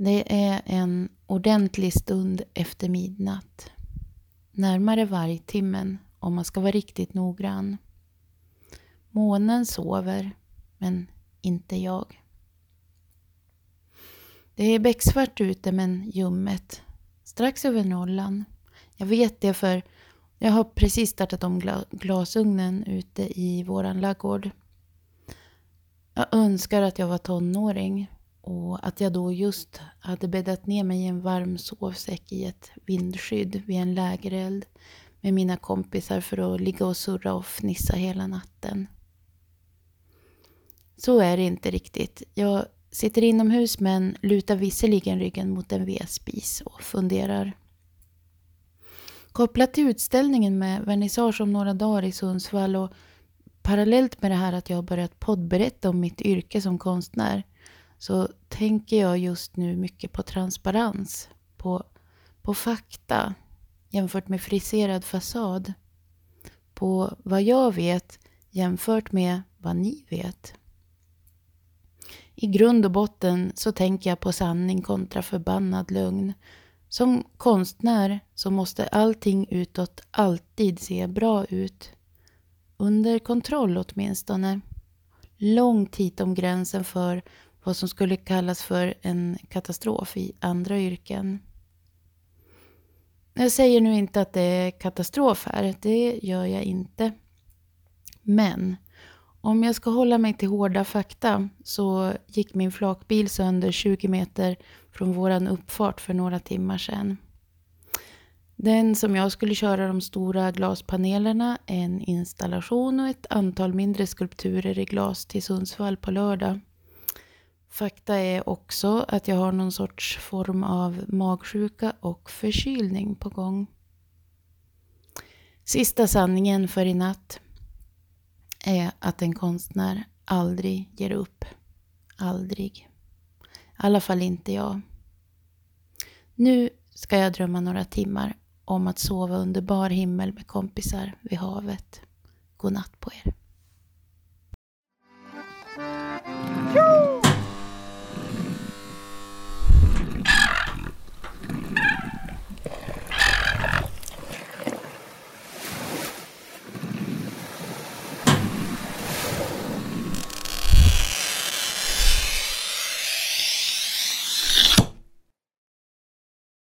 Det är en ordentlig stund efter midnatt. Närmare vargtimmen om man ska vara riktigt noggrann. Månen sover, men inte jag. Det är becksvart ute men ljummet. Strax över nollan. Jag vet det för jag har precis startat om glasugnen ute i våran laggård. Jag önskar att jag var tonåring och att jag då just hade bäddat ner mig i en varm sovsäck i ett vindskydd vid en lägereld med mina kompisar för att ligga och surra och fnissa hela natten. Så är det inte riktigt. Jag sitter inomhus men lutar visserligen ryggen mot en vedspis och funderar. Kopplat till utställningen med vernissage om några dagar i Sundsvall och parallellt med det här att jag har börjat poddberätta om mitt yrke som konstnär så tänker jag just nu mycket på transparens, på, på fakta jämfört med friserad fasad. På vad jag vet jämfört med vad ni vet. I grund och botten så tänker jag på sanning kontra förbannad lögn. Som konstnär så måste allting utåt alltid se bra ut. Under kontroll åtminstone. Långt hitom gränsen för vad som skulle kallas för en katastrof i andra yrken. Jag säger nu inte att det är katastrof här, det gör jag inte. Men om jag ska hålla mig till hårda fakta så gick min flakbil sönder 20 meter från våran uppfart för några timmar sedan. Den som jag skulle köra de stora glaspanelerna, en installation och ett antal mindre skulpturer i glas till Sundsvall på lördag. Fakta är också att jag har någon sorts form av magsjuka och förkylning på gång. Sista sanningen för i natt är att en konstnär aldrig ger upp. Aldrig. I alla fall inte jag. Nu ska jag drömma några timmar om att sova under bar himmel med kompisar vid havet. God natt på er.